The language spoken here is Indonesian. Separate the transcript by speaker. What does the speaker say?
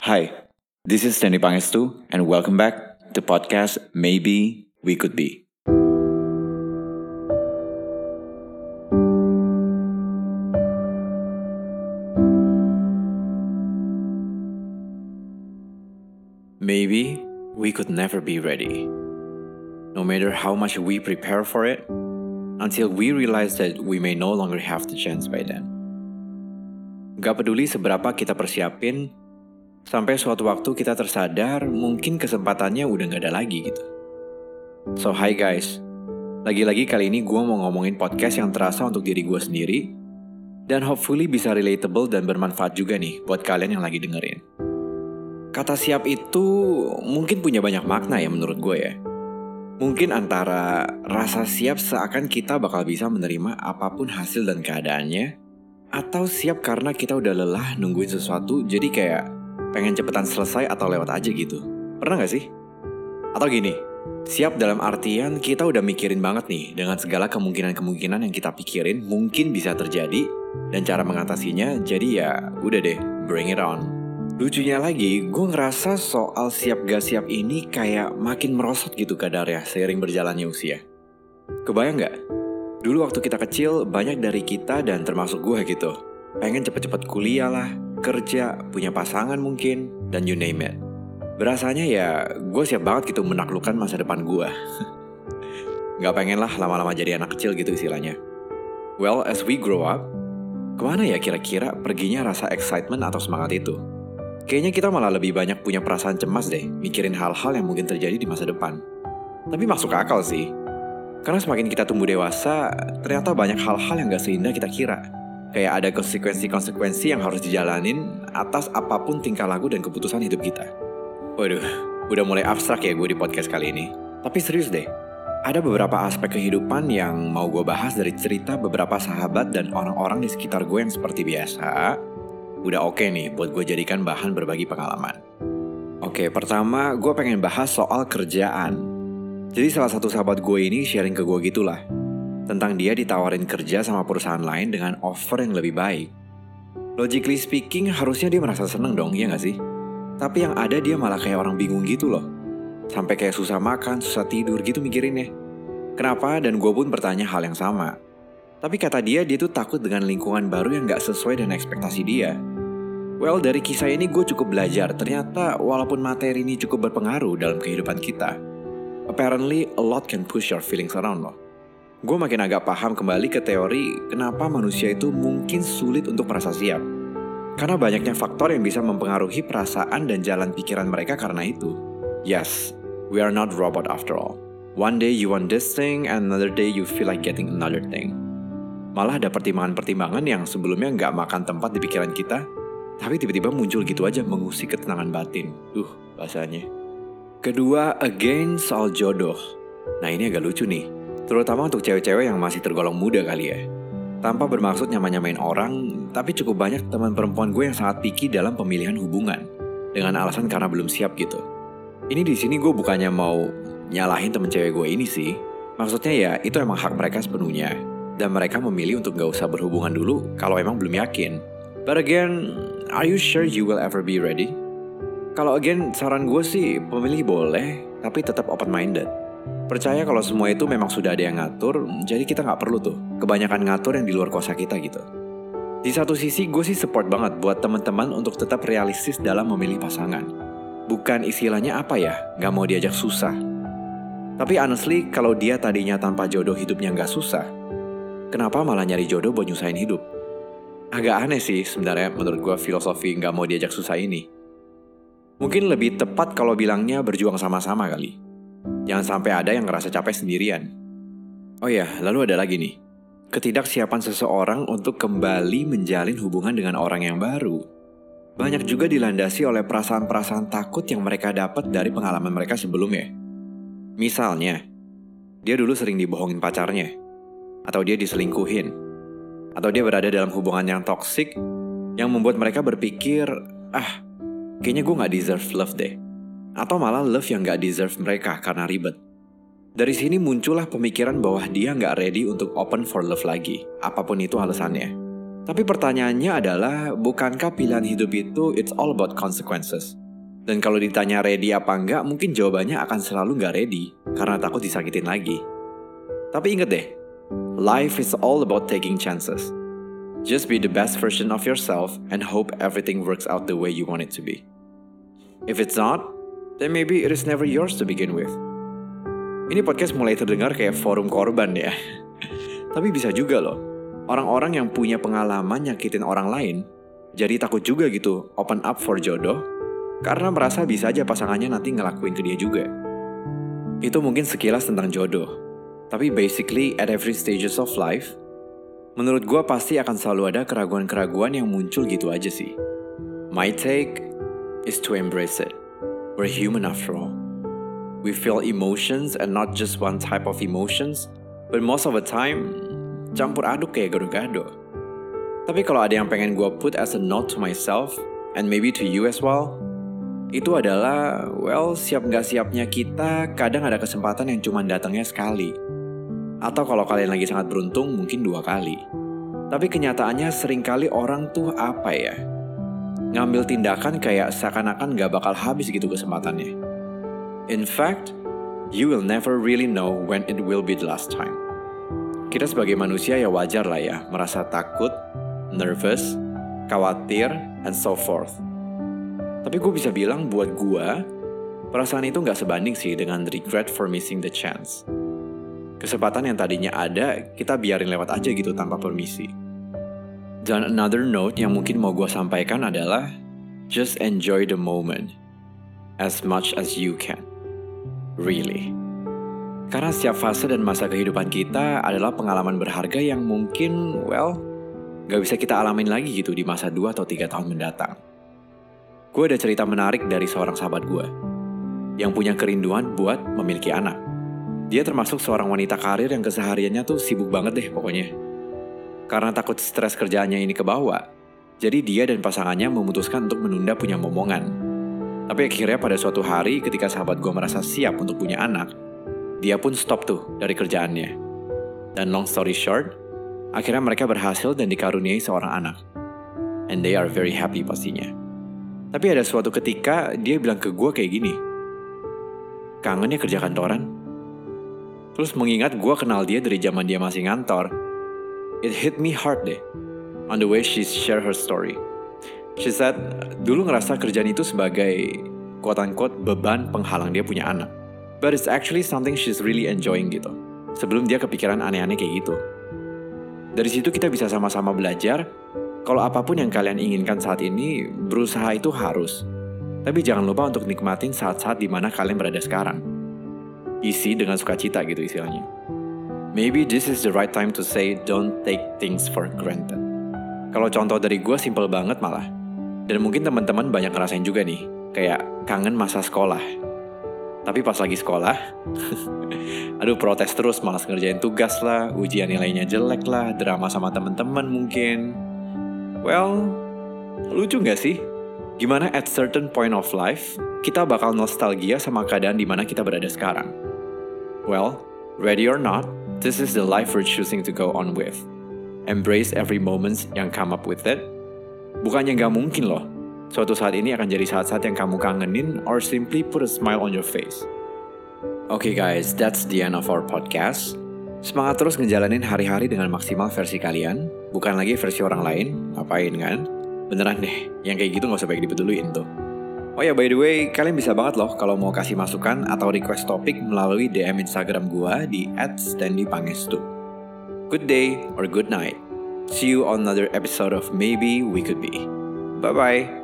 Speaker 1: Hi, this is Danny Pangestu, and welcome back to podcast Maybe We Could Be. Maybe we could never be ready. No matter how much we prepare for it, until we realize that we may no longer have the chance by then. Gak peduli seberapa kita persiapin, sampai suatu waktu kita tersadar mungkin kesempatannya udah gak ada lagi gitu. So hi guys, lagi-lagi kali ini gue mau ngomongin podcast yang terasa untuk diri gue sendiri, dan hopefully bisa relatable dan bermanfaat juga nih buat kalian yang lagi dengerin. Kata siap itu mungkin punya banyak makna ya menurut gue ya. Mungkin antara rasa siap seakan kita bakal bisa menerima apa pun hasil dan keadaannya, atau siap karena kita udah lelah nungguin sesuatu jadi kayak pengen cepetan selesai atau lewat aja gitu. Pernah gak sih? Atau gini, siap dalam artian kita udah mikirin banget nih dengan segala kemungkinan-kemungkinan yang kita pikirin mungkin bisa terjadi dan cara mengatasinya jadi ya udah deh, bring it on. Lucunya lagi, gue ngerasa soal siap gak siap ini kayak makin merosot gitu kadarnya seiring berjalannya usia. Kebayang gak? Dulu waktu kita kecil, banyak dari kita dan termasuk gue gitu. Pengen cepet-cepet kuliah lah, kerja, punya pasangan mungkin, dan you name it. Berasanya ya, gue siap banget gitu menaklukkan masa depan gue. gak pengen lah lama-lama jadi anak kecil gitu istilahnya. Well, as we grow up, ke mana ya kira-kira perginya rasa excitement atau semangat itu? Kayaknya kita malah lebih banyak punya perasaan cemas deh, mikirin hal-hal yang mungkin terjadi di masa depan. Tapi masuk akal sih. Karena semakin kita tumbuh dewasa, ternyata banyak hal-hal yang gak seindah kita kira. Kayak ada konsekuensi-konsekuensi yang harus dijalanin atas apa pun tingkah laku dan keputusan hidup kita. Waduh, udah mulai abstrak ya gue di podcast kali ini. Tapi serius deh, ada beberapa aspek kehidupan yang mau gue bahas dari cerita beberapa sahabat dan orang-orang di sekitar gue yang seperti biasa, udah oke okay nih buat gue jadikan bahan berbagi pengalaman. Oke, pertama gue pengen bahas soal kerjaan. Jadi salah satu sahabat gue ini sharing ke gue gitulah. Tentang dia ditawarin kerja sama perusahaan lain dengan offer yang lebih baik. Logically speaking, harusnya dia merasa seneng dong, ya gak sih? Tapi yang ada dia malah kayak orang bingung gitu loh. Sampai kayak susah makan, susah tidur gitu mikirinnya. Kenapa? Dan gue pun bertanya hal yang sama. Tapi kata dia, dia tuh takut dengan lingkungan baru yang gak sesuai dengan ekspektasi dia. Well, dari kisah ini gue cukup belajar. Ternyata walaupun materi ini cukup berpengaruh dalam kehidupan kita, apparently a lot can push your feelings around loh. Gue makin agak paham kembali ke teori kenapa manusia itu mungkin sulit untuk merasa siap. Karena banyaknya faktor yang bisa mempengaruhi perasaan dan jalan pikiran mereka karena itu. Yes, we are not robot after all. One day you want this thing, and another day you feel like getting another thing. Malah ada pertimbangan-pertimbangan yang sebelumnya nggak makan tempat di pikiran kita, tapi tiba-tiba muncul gitu aja mengusik ketenangan batin. Duh, bahasanya. Kedua, again soal jodoh. Nah ini agak lucu nih, terutama untuk cewek-cewek yang masih tergolong muda kali ya. Tanpa bermaksud nyamain-nyamain orang, tapi cukup banyak teman perempuan gue yang sangat picky dalam pemilihan hubungan. Dengan alasan karena belum siap gitu. Ini di sini gue bukannya mau nyalahin temen cewek gue ini sih. Maksudnya ya itu emang hak mereka sepenuhnya. Dan mereka memilih untuk gak usah berhubungan dulu kalau emang belum yakin. But again, are you sure you will ever be ready? Kalau again, saran gue sih pemilih boleh, tapi tetap open-minded. Percaya kalau semua itu memang sudah ada yang ngatur, jadi kita nggak perlu tuh kebanyakan ngatur yang di luar kuasa kita gitu. Di satu sisi gue sih support banget buat teman-teman untuk tetap realistis dalam memilih pasangan. Bukan istilahnya apa ya, nggak mau diajak susah. Tapi honestly, kalau dia tadinya tanpa jodoh hidupnya nggak susah, kenapa malah nyari jodoh buat nyusahin hidup? Agak aneh sih sebenarnya menurut gue filosofi nggak mau diajak susah ini. Mungkin lebih tepat kalau bilangnya berjuang sama-sama kali. Jangan sampai ada yang ngerasa capek sendirian. Oh ya, lalu ada lagi nih. Ketidaksiapan seseorang untuk kembali menjalin hubungan dengan orang yang baru. Banyak juga dilandasi oleh perasaan-perasaan takut yang mereka dapat dari pengalaman mereka sebelumnya. Misalnya, dia dulu sering dibohongin pacarnya, atau dia diselingkuhin, atau dia berada dalam hubungan yang toksik yang membuat mereka berpikir, ah, kayaknya gue gak deserve love deh. Atau malah love yang gak deserve mereka karena ribet. Dari sini muncullah pemikiran bahwa dia gak ready untuk open for love lagi, apa pun itu alasannya. Tapi pertanyaannya adalah, bukankah pilihan hidup itu it's all about consequences? Dan kalau ditanya ready apa enggak, mungkin jawabannya akan selalu nggak ready, karena takut disakitin lagi. Tapi inget deh, life is all about taking chances. Just be the best version of yourself and hope everything works out the way you want it to be. If it's not, then maybe it is never yours to begin with. Ini podcast mulai terdengar kayak forum korban ya. Tapi bisa juga loh, orang-orang yang punya pengalaman nyakitin orang lain, jadi takut juga gitu open up for jodoh, karena merasa bisa aja pasangannya nanti ngelakuin ke dia juga. Itu mungkin sekilas tentang jodoh, tapi basically at every stages of life, menurut gue pasti akan selalu ada keraguan-keraguan yang muncul gitu aja sih. My take is to embrace it. We're human after all. We feel emotions and not just one type of emotions, but most of the time campur aduk kayak gado-gado. Tapi kalau ada yang pengen gue put as a note to myself, and maybe to you as well, itu adalah, well, siap nggak siapnya kita kadang ada kesempatan yang cuma datangnya sekali. Atau kalau kalian lagi sangat beruntung, mungkin dua kali. Tapi kenyataannya sering kali orang tuh apa ya? Ngambil tindakan kayak seakan-akan gak bakal habis gitu kesempatannya. In fact, you will never really know when it will be the last time. Kita sebagai manusia ya wajar lah ya, merasa takut, nervous, khawatir, and so forth. Tapi gue bisa bilang buat gue, perasaan itu nggak sebanding sih dengan regret for missing the chance. Kesempatan yang tadinya ada, kita biarin lewat aja gitu tanpa permisi. Dan another note yang mungkin mau gue sampaikan adalah, just enjoy the moment as much as you can. Really. Karena setiap fase dan masa kehidupan kita adalah pengalaman berharga yang mungkin, well, gak bisa kita alamin lagi gitu di masa 2 atau 3 tahun mendatang. Gue ada cerita menarik dari seorang sahabat gue, yang punya kerinduan buat memiliki anak. Dia termasuk seorang wanita karir yang kesehariannya tuh sibuk banget deh pokoknya. Karena takut stres kerjaannya ini kebawa, jadi dia dan pasangannya memutuskan untuk menunda punya momongan tapi akhirnya pada suatu hari ketika sahabat gue merasa siap untuk punya anak, dia pun stop tuh dari kerjaannya. Dan long story short, akhirnya mereka berhasil dan dikaruniai seorang anak. And they are very happy pastinya. Tapi ada suatu ketika dia bilang ke gue kayak gini, kangen ya kerja kantoran? Terus mengingat gue kenal dia dari zaman dia masih ngantor, it hit me hard deh, on the way she share her story. She said, dulu ngerasa kerjaan itu sebagai quote-unquote beban penghalang dia punya anak. But it's actually something she's really enjoying gitu. Sebelum dia kepikiran aneh-aneh kayak gitu. Dari situ kita bisa sama-sama belajar, kalau apa pun yang kalian inginkan saat ini, berusaha itu harus. Tapi jangan lupa untuk nikmatin saat-saat di mana kalian berada sekarang. Isi dengan sukacita gitu istilahnya. Maybe this is the right time to say don't take things for granted. Kalau contoh dari gue simple banget malah. Dan mungkin teman-teman banyak ngerasain juga nih, kayak kangen masa sekolah. Tapi pas lagi sekolah, aduh protes terus, malas ngerjain tugas lah, ujian nilainya jelek lah, drama sama teman-teman mungkin. Well, lucu gak sih? Gimana at certain point of life, kita bakal nostalgia sama keadaan di mana kita berada sekarang. Well, ready or not, this is the life we're choosing to go on with. Embrace every moment yang come up with it, Bukannya nggak mungkin loh, suatu saat ini akan jadi saat-saat yang kamu kangenin or simply put a smile on your face. Oke okay guys, that's the end of our podcast. Semangat terus ngejalanin hari-hari dengan maksimal versi kalian, bukan lagi versi orang lain, ngapain kan? Beneran deh, yang kayak gitu gak usah baik dipeduluin tuh. Oh ya, by the way, kalian bisa banget loh kalau mau kasih masukan atau request topik melalui DM Instagram gua di @standypangestu. Good day or good night. See you on another episode of Maybe We Could Be. Bye bye.